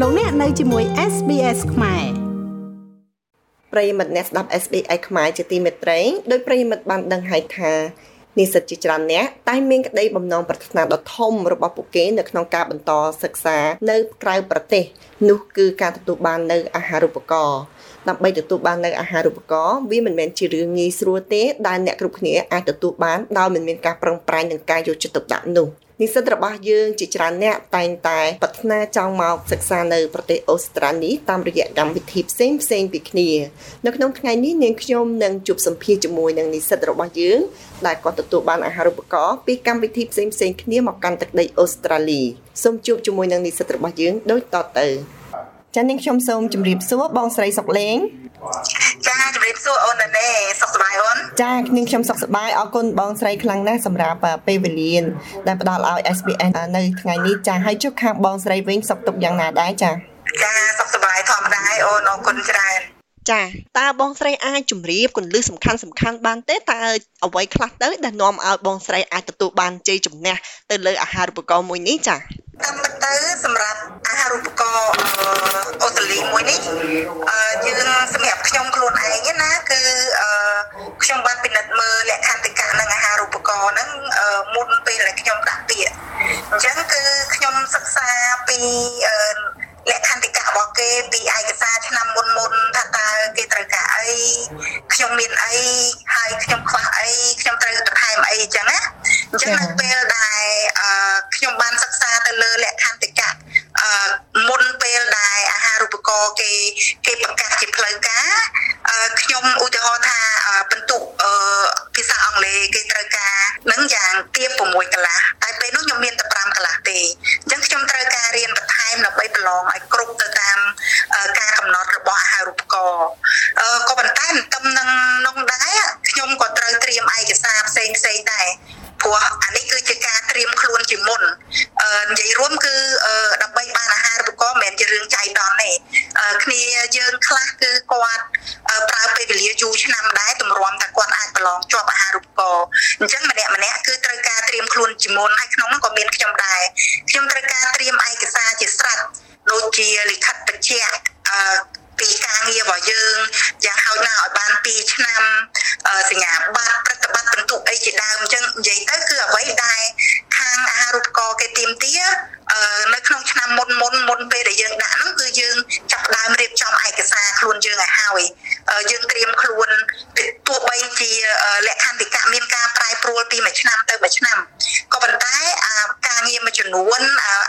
លោកអ្នកនៅជាមួយ SBS ខ្មែរប្រិយមិត្តអ្នកស្ដាប់ SBS ខ្មែរជាទីមេត្រីដោយប្រិយមិត្តបានដឹងហើយថានិស្សិតជាច្រើនអ្នកតែមានក្តីបំណងប្រាថ្នាដ៏ធំរបស់ពួកគេនៅក្នុងការបន្តសិក្សានៅក្រៅប្រទេស នោះគឺការទទួលបាននៅអាហារូបករណ៍ដើម្បីទទួលបាននៅអាហារូបករណ៍វាមិនមែនជារឿងងាយស្រួលទេដែលអ្នកគ្រប់គ្នាអាចទទួលបានដោយមិនមានការប្រឹងប្រែងនិងការយកចិត្តទុកដាក់នោះ និស្សិតរបស់យើងជាច្រើនអ្នកតែងតែប្រាថ្នាចង់មកសិក្សានៅប្រទេសអូស្ត្រាលីតាមរយៈកម្មវិធីផ្សេងផ្សេងពីគ្នានៅក្នុងថ្ងៃនេះនាងខ្ញុំនឹងជួបសម្ភាសជាមួយនឹងនិស្សិតរបស់យើងដែលគាត់ទទួលបានអាហារូបករណ៍ពីកម្មវិធីផ្សេងផ្សេងគ្នាមកកាន់ទឹកដីអូស្ត្រាលីសូមជួបជាមួយនឹងនិស្សិតរបស់យើងដូចតទៅចា៎នាងខ្ញុំសូមជម្រាបសួរបងស្រីសុកលេង ចាជម្រាបសួរអូនណែសុខសប្បាយអូនចានាងខ្ញុំសុខសប្បាយអរគុណបងស្រីខ្លាំងណាស់សម្រាប់ពេលវេលាដែលផ្ដល់ឲ្យ SBS នៅថ្ងៃនេះចាហើយជួបខាងបងស្រីវិញសុខទុក្ខយ៉ាងណាដែរចាចាសុខសប្បាយធម្មតាអូនអរគុណច្រើនចាតើបងស្រីអាចជម្រាបគន្លឹះសំខាន់សំខាន់បានទេតើអ្វីខ្លះទៅដែលនាំឲ្យបងស្រីអាចទទួលបានជ័យជំនះទៅលើអាហារូបករណ៍មួយនេះចាតាមពិតទៅសម្រាប់អាហារូបករណ៍អូស្ត្រាលីមួយនេះយើងសម្រាប់ អញ្ចឹងគឺខ្ញុំសិក្សាពីលក្ខន្តិកៈរបស់គេពីឯកសារឆ្នាំមុនមុនថាតើគេត្រូវការអីខ្ញុំមានអីហើយខ្ញុំខ្វះអីខ្ញុំត្រូវបន្ថែមអីអញ្ចឹងណាអញ្ចឹងនៅពេលដែលខ្ញុំបានសិក្សាទៅលើលក្ខន្តិកៈមុនពេលដែលអាហារូបករណ៍គេគេប្រកាសជាផ្លូវការខ្ញុំឧទាហរណ៍ថាបន្ទុកភាសាអង់គ្លេសគេត្រូវការនឹងយ៉ាងទៀប6កន្លះតែពេលនោះខ្ញុំមានតែ5កន្លះទេអញ្ចឹងខ្ញុំត្រូវការរៀនបន្ថែមដើម្បីប្រឡងឲ្យគ្រប់ទៅតាមការកំណត់របស់អាហារូបករណ៍ក៏ប៉ុន្តែទន្ទឹមនឹងនោះដែរខ្ញុំក៏ត្រូវត្រៀមឯកសារផ្សេងផ្សេងដែរព្រោះអានេះគឺជាការត្រៀមខ្លួនជាមុនអឺ និយាយរួមគឺដើម្បីបានអាហារូបករណ៍មិនមែនជារឿងចៃដន្យទេគ្នាយើងខ្លះគឺគាត់ប្រើពេលវេលាយូរឆ្នាំដែរទម្រាំតែគាត់អាចប្រឡងជាប់អាហារូបករណ៍អញ្ចឹងម្នាក់ម្នាក់គឺត្រូវការត្រៀមខ្លួនជាមុនហើយក្នុងនោះក៏មានខ្ញុំដែរខ្ញុំត្រូវការត្រៀមឯកសារជាស្រេចដូចជាលិខិតបញ្ជាក់អឺពីការងាររបស់យើងយ៉ាងហោចណាស់ឲ្យបាន2ឆ្នាំសញ្ញាបត្រប្រតិបត្តិបន្ទុកអីជាដើមអញ្ចឹងនិយាយទៅគឺអ្វីដែលខាងអាហារូបករណ៍គេទៀមទានៅក្នុងឆ្នាំមុនមុនមុនពេលដែលយើងដាក់ហ្នឹងគឺយើងចាប់ដើមរៀបចំឯកសារខ្លួនយើងឲ្យហើយយើងត្រៀមខ្លួនទោះបីជាលក្ខន្តិកៈមានការប្រែប្រួលពីមួយឆ្នាំទៅមួយឆ្នាំក៏ប៉ុន្តែការងារមួយចំនួន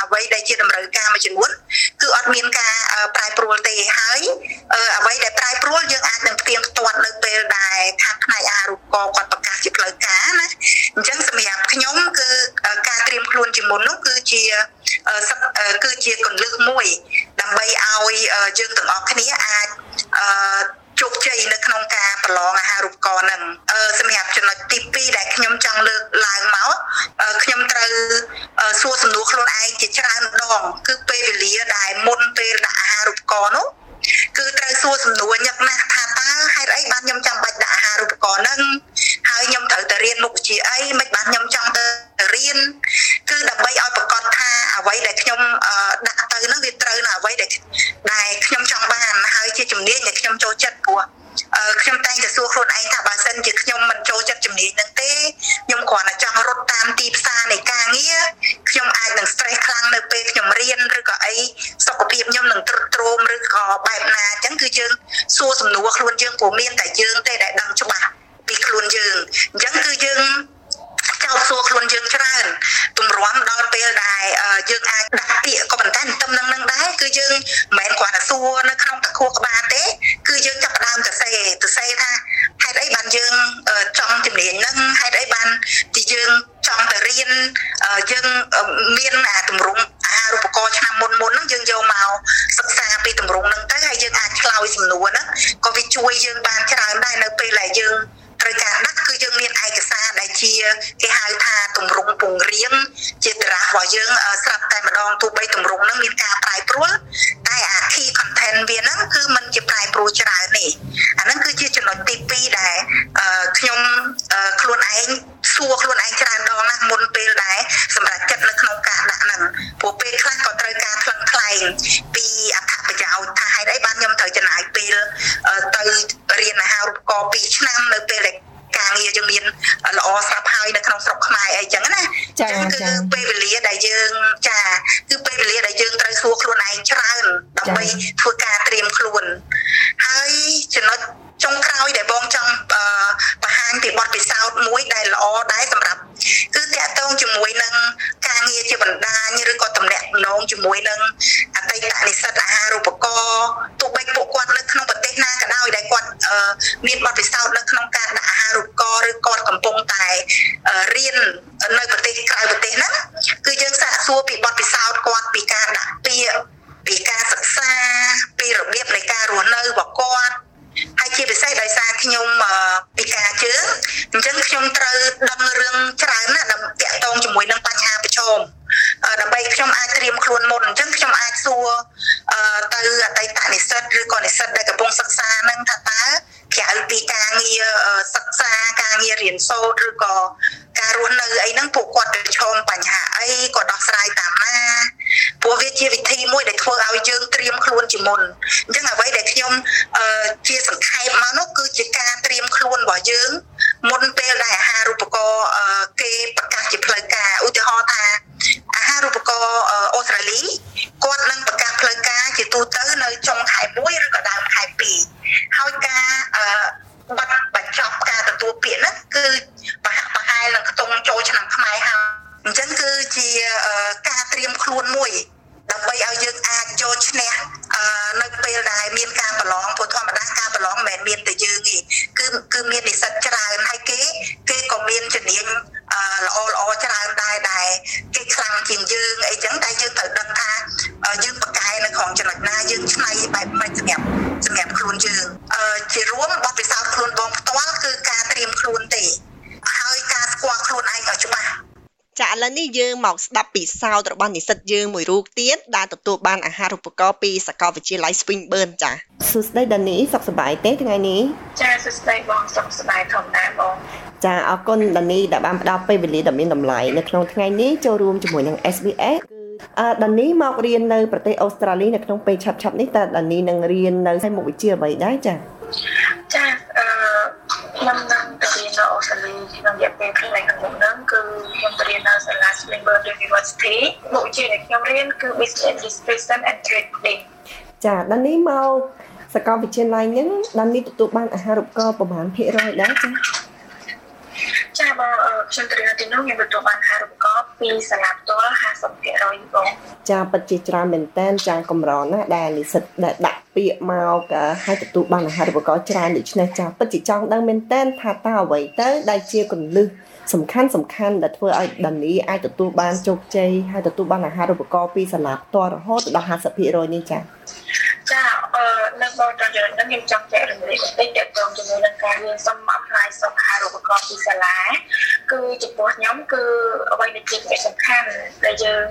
អ្វីដែលជាតម្រូវការមួយចំនួនគឺអត់មានការប្រែប្រួលទេហើយអ្វីដែលប្រែប្រួលយើងអាច នឹងផ្ទៀងផ្ទាត់នៅពេលដែលខាងផ្នែកអាហារូបករណ៍គាត់ប្រកាសជាផ្លូវការណាអញ្ចឹងសម្រាប់ខ្ញុំគឺការត្រៀមខ្លួនជាមុននោះគឺជាគឺជាកលឹះមួយដើម្បីឲ្យយើងទាំងអស់គ្នាអាចជោគជ័យនៅក្នុងការប្រឡងអាហារូបករណ៍ហ្នឹងសម្រាប់ចំណុចទី2ដែលខ្ញុំចង់លើកឡើងមកខ្ញុំត្រូវសួរសំណួរខ្លួនឯងជាច្រើនដងគឺពេលវេលាដែលមុនពេលដាក់អាហារូបករណ៍នោះគឺត្រូវសួរសំណួរញឹកណាស់ថាតើហេតុអីបានខ្ញុំចាំបាច់ដាក់អាហារូបករណ៍ហ្នឹងហើយខ្ញុំត្រូវទៅរៀនមុខវិជ្ជាអីមិនបានខ្ញុំចង់ទៅរៀនគឺដើម្បីឲ្យប្រកាសថាអ្វីដែលខ្ញុំដាក់ទៅហ្នឹងវាត្រូវនៅអ្វីដែលដែលខ្ញុំចង់បានហើយជាជំនាញដែលខ្ញុំចូលចិត្តព្រោះខ្ញុំតែងតែសួរខ្លួនឯងថាបើសិនជាខ្ញុំមិនចូលចិត្តជំនាញហ្នឹងទេខ្ញុំគ្រាន់តែចង់រត់តាមទីផ្សារនៃការងារខ្ញុំអាចនឹង stress ខ្លាំងនៅពេលខ្ញុំរៀនឬក៏អីសុខភាពខ្ញុំនឹងទ្រុឌទ្រោមឬក៏ បែបណាអញ្ចឹងគឺយើងសួរសំណួរខ្លួនយើងព្រោះមានតែយើងទេដែលដឹងច្បាស់ពីខ្លួនយើងអញ្ចឹងគឺយើងចោទសួរខ្លួនយើងច្រើនទម្រាំដល់ពេលដែលយើងអាចដាក់ពាក្យក៏ប៉ុន្តែទន្ទឹមនឹងនឹងដែរគឺយើងមិនមែនគ្រាន់តែសួរនៅក្នុងតខួរក្បាលទេ គឺយើងចាប់ផ្ដើមទៅសេទៅសេថាហេតុអីបានយើងចង់ជំនាញហ្នឹងហេតុអីបានទីយើងចង់ទៅរៀនយើងមានអាទម្រង់ អាហារូបករណ៍ឆ្នាំមុនមុនហ្នឹងយើងយកមកសិក្សាពីទម្រង់ហ្នឹងទៅហើយយើងអាចឆ្លើយសំណួរហ្នឹងក៏វាជួយយើងបានច្រើនដែរនៅពេលដែលយើងត្រូវការដាក់គឺយើងមានឯកសារដែលជាគេហៅថាទម្រង់ពង្រៀនជាតារារបស់យើងស្រាប់តែម្ដងទោះបីទម្រង់ហ្នឹងមានការប្រែប្រួលតែអា key content វាហ្នឹងគឺมันជាប្រែប្រួលច្រើនទេអាហ្នឹងគឺជាចំណុចទី2ដែលខ្ញុំខ្លួនឯងសួរខ្លួនឯងច្រើនដងណាស់មុនពេល ដែលល្អដែរសម្រាប់គឺតាក់ទងជាមួយនឹងការងារជាបណ្ដាញឬក៏តំណែងតំណងជាមួយនឹងអតីតនិស្សិតអាហារូបករណ៍ទោះបីពួកគាត់នៅក្នុងប្រទេសណាក៏ដោយដែលគាត់មានបទពិសោធន៍នៅក្នុងការដាក់អាហារូបករណ៍ឬគាត់កំពុងតែរៀននៅប្រទេសក្រៅប្រទេសហ្នឹងគឺយើងសាកសួរពីបទពិសោធន៍គាត់ពីការដាក់ពាក្យពីការសិក្សាពីរបៀបនៃការរស់នៅរបស់គាត់ហើយជាពិសេសដោយសារខ្ញុំពិការជើងអញ្ចឹងខ្ញុំត្រូវដឹងរឿងច្រើនណាស់ដើម្បីតាក់ទងជាមួយនឹងបញ្ហាប្រឈមដើម្បីខ្ញុំអាចត្រៀមខ្លួនមុនអញ្ចឹងខ្ញុំអាចសួរទៅអតីតនិស្សិតឬក៏និស្សិតដែលកំពុងសិក្សានឹងថាតើក្រៅពីការងារសិក្សាការងាររៀនសូត្រឬក៏ការរស់នៅអីហ្នឹងពួកគាត់ប្រឈមបញ្ហាអីក៏ដោះស្រាយតាមណា ព្រោះវាជាវិធីមួយដែលធ្វើឲ្យយើងត្រៀមខ្លួនជាមុនអញ្ចឹងអ្វីដែលខ្ញុំជាសង្ខេបមកនោះគឺជាការត្រៀមខ្លួនរបស់យើងមុនពេលដែលអាហារូបករណ៍គេប្រកាសជាផ្លូវការឧទាហរណ៍ថាអាហារូបករណ៍អូស្ត្រាលីគាត់នឹងប្រកាសផ្លូវការជាទូទៅនៅចុងខែ1ឬក៏ដើមខែ2ហើយការបាត់បញ្ចប់ការទទួលពាក្យហ្នឹងគឺប្រហាក់ប្រហែលនឹងខ្ទង់ចូលឆ្នាំខ្មែរហើយអញ្ចឹងគឺជាការត្រៀមខ្លួនមួយដើម្បីឲ្យយើងអាចយកឈ្នះនៅពេលដែលមានការប្រឡងព្រោះធម្មតាការប្រឡងមិនមែនមានតែយើងទេគឺគឺមាននិស្សិតច្រើនហើយគេគេក៏មានជំនាញល្អល្អច្រើនដែរដែលគេខ្លាំងជាងយើងអីចឹងតែយើងត្រូវដឹងថាយើងបកកែនៅក្នុងចំណុចណាយើងឆ្នៃបែបម៉េចសម្រាប់សម្រាប់ខ្លួនយើងជារួមបទពិសោធន៍ខ្លួនបងផ្ទាល់គឺការត្រៀមខ្លួនទេហើយការស្គាល់ខ្លួនឯងឲ្យច្បាស់ចា ឥឡូវនេះយើងមកស្ដាប់ពីសោតរបស់និស្សិតយើងមួយរូបទៀតដែលទទួលបានអាហារូបករណ៍ពីសាកលវិទ្យាល័យ Swinburne ចាសួស្តីដានីសុខសប្បាយទេថ្ងៃនេះចាសួស្តីបងសុខសប្បាយធម្មតាបងចាអរគុណដានីដែលបានផ្ដល់ពេលវេលាដ៏មានតម្លៃនៅក្នុងថ្ងៃនេះចូលរួមជាមួយនឹង SBS គឺអឺដានីមករៀននៅប្រទេសអូស្ត្រាលីនៅក្នុងពេលឆាប់ៗនេះតើដានីនឹងរៀននៅមុខវិជ្ជាអ្វីដែរចាចាអឺខ្ញុំនឹ ងទៅរៀននៅអូស្ត្រាលីក្នុងរយៈពេលខ្លីខាងមុខហ្នឹងគឺខ្ញុំទៅរៀននៅសាលា Swinburne University មុខវិជ្ជាដែលខ្ញុំរៀនគឺ Business Administration and Trading ចាដានីមកសាកលវិទ្យាល័យហ្នឹងដានីទទួលបានអាហារូបករណ៍ប្រមាណភាគរយដែរចា ចាបងខ្ញុំទៅរៀនទីនោះខ្ញុំទទួលបានអាហារូបករណ៍ពីសាលាផ្ទាល់50%បងចាពិតជាច្រើនមែនតើចាកម្រណាស់ដែលនិស្សិតដែលដាក់ពាក្យមកហើយទទួលបានអាហារូបករណ៍ច្រើនដូច្នេះចាពិតជាចង់ដឹងមែនតើថាតើអ្វីទៅដែលជាកលឹះសំខាន់សំខាន់ដែលធ្វើឲ្យដានីអាចទទួលបានជោគជ័យហើយទទួលបានអាហារូបករណ៍ពីសាលាផ្ទាល់រហូតដល់50%នេះចា៎ចា អឺនៅបងត្រង់ចំណុចហ្នឹងខ្ញុំចង់ចែករំលែកបន្តិចទាក់ទងជាមួយនឹងការរៀនសុំ apply សុខារូបករណ៍ពីសាលាគឺចំពោះខ្ញុំគឺអ្វីដែលជាសំខាន់ដែលយើង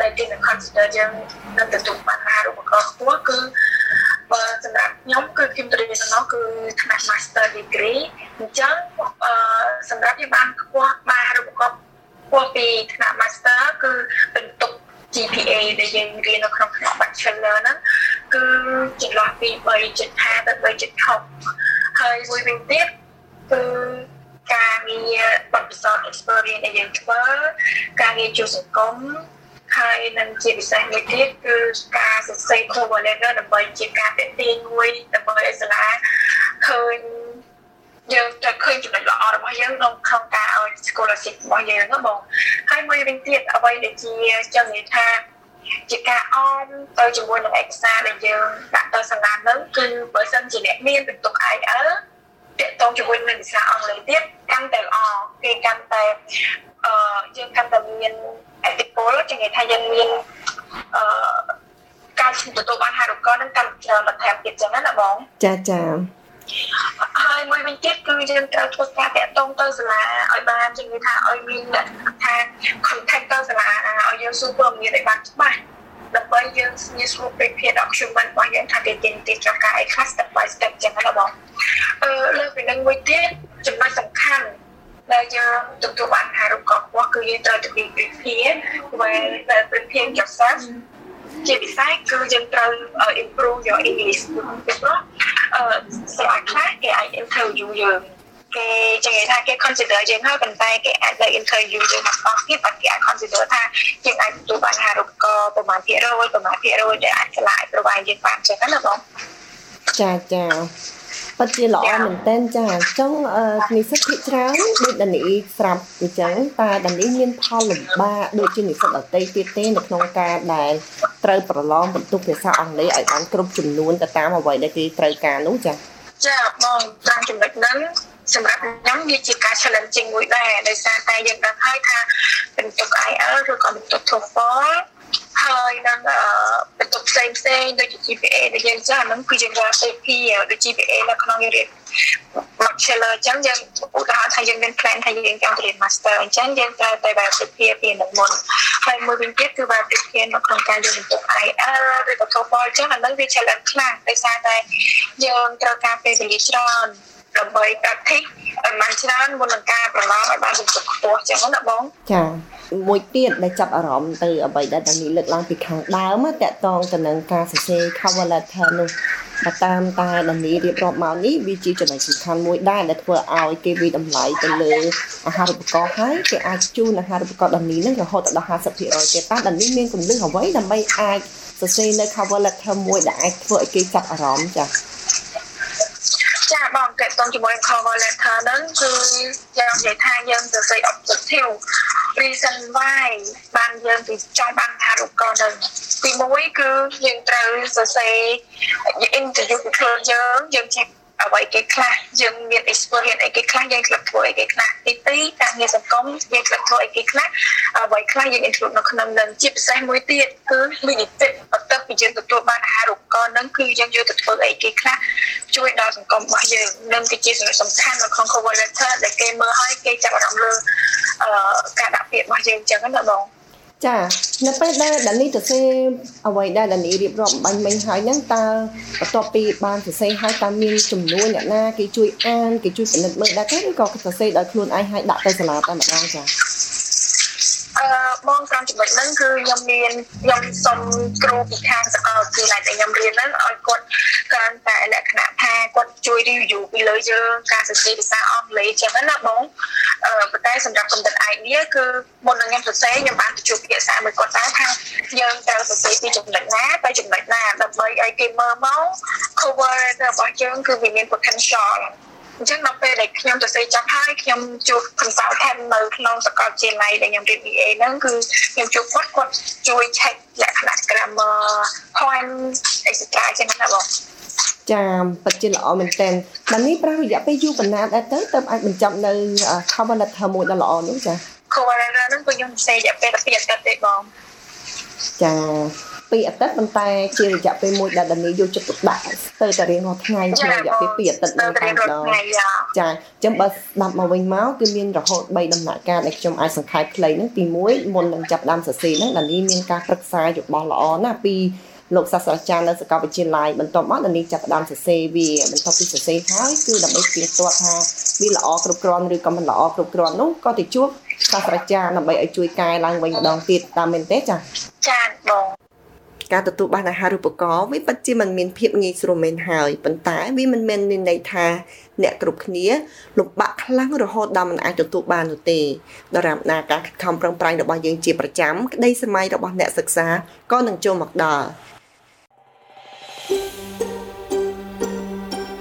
ដែលទីនឹង consider យើងនឹងទទួលបានអាហារូបករណ៍ខ្ពស់គឺបើសម្រាប់ខ្ញុំគឺខ្ញុំរៀននៅគឺថ្នាក់ Master Degree អញ្ចឹងអឺសម្រាប់យើងបានខ្ពស់បានអាហារូបករណ៍ខ្ពស់ពីថ្នាក់ Master គឺបន្ទុក GPA ដែលយើងរៀននៅក្នុងថ្នាក់ Bachelor ហ្នឹង គឺចន្លោះពី3.5ទៅ3.6ហើយមួយវិញទៀតគឺការងារបទពិសោធន៍ experience ដែលយើងធ្វើការងារជួយសង្គមហើយនឹងជាពិសេសមួយទៀតគឺការសរសេរ cover letter ដើម្បីជាការតេទៀងមួយដើម្បីឲ្យសាលាឃើញយើងจะឃើញចំណុចល្អរបស់យើងក្នុងក្នុងការឲ្យ scholarship របស់យើងហ្នឹងបងហើយមួយវិញទៀតអ្វីដែលជាចង់និយាយថា ជាការអមទៅជាមួយនឹងឯកសារដែលយើងដាក់ទៅសាលានឹងគឺបើសិនជាអ្នកមានបន្ទុក IEL តាក់ទងជាមួយនឹងភាសាអង់គ្លេសទៀតកាន់តែល្អគេកាន់តែអឺយើងកាន់តែមានអតិពលជានិយាយថាយើងមានអឺការទទួលបានហារូបករណ៍នឹងកាន់ច្រើនបន្ថែមទៀតចឹងណាបងចាចាហើយ មួយវិញទៀតគឺយើងត្រូវធ្វើការតាក់ទងទៅសាលាឲ្យបានជំនឿថាឲ្យមានថា contact ទៅសាលាឲ្យយើងសួរព័ត៌មានឲ្យបានច្បាស់ដើម្បីយើងងាយស្រួល prepare document របស់យើងថាគេទីទីចំការអីខ្លះ step by step ចឹងណាបងអឺលើពីនឹងមួយទៀតចំណុចសំខាន់ដែលយើងទទួលបានអារម្មណ៍កខ្វះគឺយើងត្រូវទៅ prepare well prepare yourself ជាពិសេសគឺយើងត្រូវ improve your English ពីព្រោះ អឺសាលាខ្លះគេអាច interview យើងគេចឹងថាគេ consider យើងហើយប៉ុន្តែគេអាចទៅ interview យើងមកអស់ទៀតបើត់ពីថាយើងអាចទទួលបានអាហារូបករណ៍ប្រមាណភាគរយប្រមាណភាគរយដែលអាចឆ្លាយប្រវាយយើងបានចឹងណាបងចាចា ពិតជាល្អមែនតើចាចង់និស្សិតភាគច្រើនដូចដានីស្រាប់អញ្ចឹងតើដានីមានផលលំបាកដូចជានិស្សិតដទៃទៀតទេនៅក្នុងការដែលត្រូវប្រឡងបន្ទុកភាសាអង់គ្លេសឲ្យបានគ្រប់ចំនួនទៅតាមអ្វីដែលគេត្រូវការនោះចាចាបងតាមចំណុចហ្នឹងសម្រាប់ខ្ញុំវាជាការ challenging មួយដែរដោយសារតែយើងដឹងហើយថាបន្ទុក IELTS ឬក៏បន្ទុក TOEFL ហើយនឹងបន្ទុក ផ្សេងផ្សេងដូចជា GPA ដែលយើងចាស់ហ្នឹងគឺយើងរក CP ដូច GPA នៅក្នុងរៀន bachelor អញ្ចឹងយើងឧទាហរណ៍ថាយើងមាន plan ថាយើងចង់រៀន master អញ្ចឹងយើងត្រូវតែបែបវិភាគពីនឹងមុនហើយមួយវិញទៀតគឺបែបវិភាគនៅក្នុងការយកបន្ទុក IELTS ឬក៏ TOEFL អញ្ចឹងអានឹងវា challenge ខ្លាំងដោយសារតែយើងត្រូវការពេលវេលាច្រើន ដើម្បី practice ឲ្យបានច្រើនមុននឹងការប្រឡងឲ្យបានបន្ទុកខ្ពស់អញ្ចឹងណាបងចាមួយទៀតដែលចាប់អារម្មណ៍ទៅអ្វីដែលតានីលើកឡើងពីខាងដើមតកតងទៅនឹងការសរសេរ cover letter នោះបើតាមតែដានីរៀបរាប់មកនេះវាជាចំណុចសំខាន់មួយដែរដែលធ្វើឲ្យគេវិតម្លៃទៅលើអាហារូបករណ៍ហើយគេអាចជូនអាហារូបករណ៍ដានីនឹងរហូតដល់50%ទៀតតើដានីមានគន្លឹះអ្វីដើម្បីអាចសរសេរនៅ cover letter មួយដែលអាចធ្វើឲ្យគេចាប់អារម្មណ៍ចា៎ចាបង តេតតងជាមួយ cover letter ហ្នឹងគឺយើងនិយាយថាយើងសរសេរ objective reason why បានយើងទៅចង់បានថារូបករណ៍នឹងទី1គឺយើងត្រូវសរសេរ interview ពីខ្លួនយើងយើងចេះ អ្វីគេខ្លះយើងមាន experience អីគេខ្លះយើងធ្លាប់ធ្វើអីគេខ្លះទី2ការងារសង្គមយើងធ្លាប់ធ្វើអីគេខ្លះអ្វីខ្លះយើង include នៅក្នុងនឹងជាពិសេសមួយទៀតគឺ benefit បន្ទាប់ពីយើងទទួលបានអាហារូបករណ៍នឹងគឺយើងយកទៅធ្វើអីគេខ្លះជួយដល់សង្គមរបស់យើងនឹងគឺជាចំណុចសំខាន់នៅក្នុង cover letter ដែលគេមើលហើយគេចាប់អារម្មណ៍លើការដាក់ពាក្យរបស់យើងអញ្ចឹងណាបង ចានៅពេលដែលដានីទៅសេអ្វីដែលដានីរៀបរាប់បាញ់មិញហើយហ្នឹងតើបន្ទាប់ពីបានសរសេរហើយតើមានចំនួនអ្នកណាគេជួយអានគេជួយពិនិត្យមើលដែរទេឬក៏សរសេរដោយខ្លួនឯងហើយដាក់ទៅសាលាតែម្ដងចាអឺបងតាមចំណុចហ្នឹងគឺខ្ញុំមានខ្ញុំសុំគ្រូពីខាងសាកលវិទ្យាល័យដែលខ្ញុំរៀនហ្នឹងឲ្យគាត់គ្រាន់តែលក្ខណៈថា គាត់ជួយ review ពីលើយើងការសរសេរភាសាអង់គ្លេសចឹងណាបងអឺប៉ុន្តែសម្រាប់កំណត់ idea គឺមុននឹងខ្ញុំសរសេរខ្ញុំបានទៅជួបភាសាមួយគាត់ដែរថាយើងត្រូវសរសេរពីចំណុចណាទៅចំណុចណាដើម្បីឲ្យគេមើលមក cover របស់យើងគឺវាមាន potential អញ្ចឹងដល់ពេលដែលខ្ញុំទៅសេចប់ហើយខ្ញុំជួប consultant នៅក្នុងសាកលវិទ្យាល័យដែលខ្ញុំរៀន BA ហ្នឹងគឺខ្ញុំជួបគាត់គាត់ជួយ check លក្ខណៈ grammar point etc ចឹងណាបង ចាពិតជាល្អមែនតើបាននេះប្រើរយៈពេលយូរប៉ុណ្ណាដែរទៅទើបអាចបញ្ចប់នៅ cover letter មួយដ៏ល្អនោះចា cover letter ហ្នឹងគឺខ្ញុំសេរយៈពេល12អាទិត្យទេបងចា2អាទិត្យប៉ុន្តែជារយៈពេលមួយដែលដានីយកចិត្តទុកដាក់ទៅតែរៀងរាល់ថ្ងៃក្នុងរយៈពេល2អាទិត្យនឹងតែម្ដងចាអញ្ចឹងបើស្ដាប់មកវិញមកគឺមានរហូត3ដំណាក់កាលដែលខ្ញុំអាចសង្ខេបខ្លីហ្នឹងទី1មុននឹងចាប់ដើមសរសេរហ្នឹងដានីមានការប្រឹក្សាយោបល់ល្អណាស់ពី លោកសាស្ត្រាចារ្យនៅសាកលវិទ្យាល័យបន្ទាប់មកដានីចាប់ដើមសរសេរវាបន្ទាប់ពីសរសេរហើយគឺដើម្បីស្គាល់ទាត់ថាវាល្អគ្រប់គ្រាន់ឬក៏មិនល្អគ្រប់គ្រាន់នោះក៏ទៅជួបសាស្ត្រាចារ្យដើម្បីឲ្យជួយកែឡើងវិញម្ដងទៀតតាមមែនទេចាចាបងការទទួលបានអាហារូបករណ៍វាពិតជាមិនមានភាពងាយស្រួលមែនហើយប៉ុន្តែវាមិនមែនមានន័យថាអ្នកគ្រប់គ្នាលំបាកខ្លាំងរហូតដល់មិនអាចទទួលបាននោះទេដរាបណាការខិតខំប្រឹងប្រែងរបស់យើងជាប្រចាំក្តីសម័យរបស់អ្នកសិក្សាក៏នឹងចូលមកដល់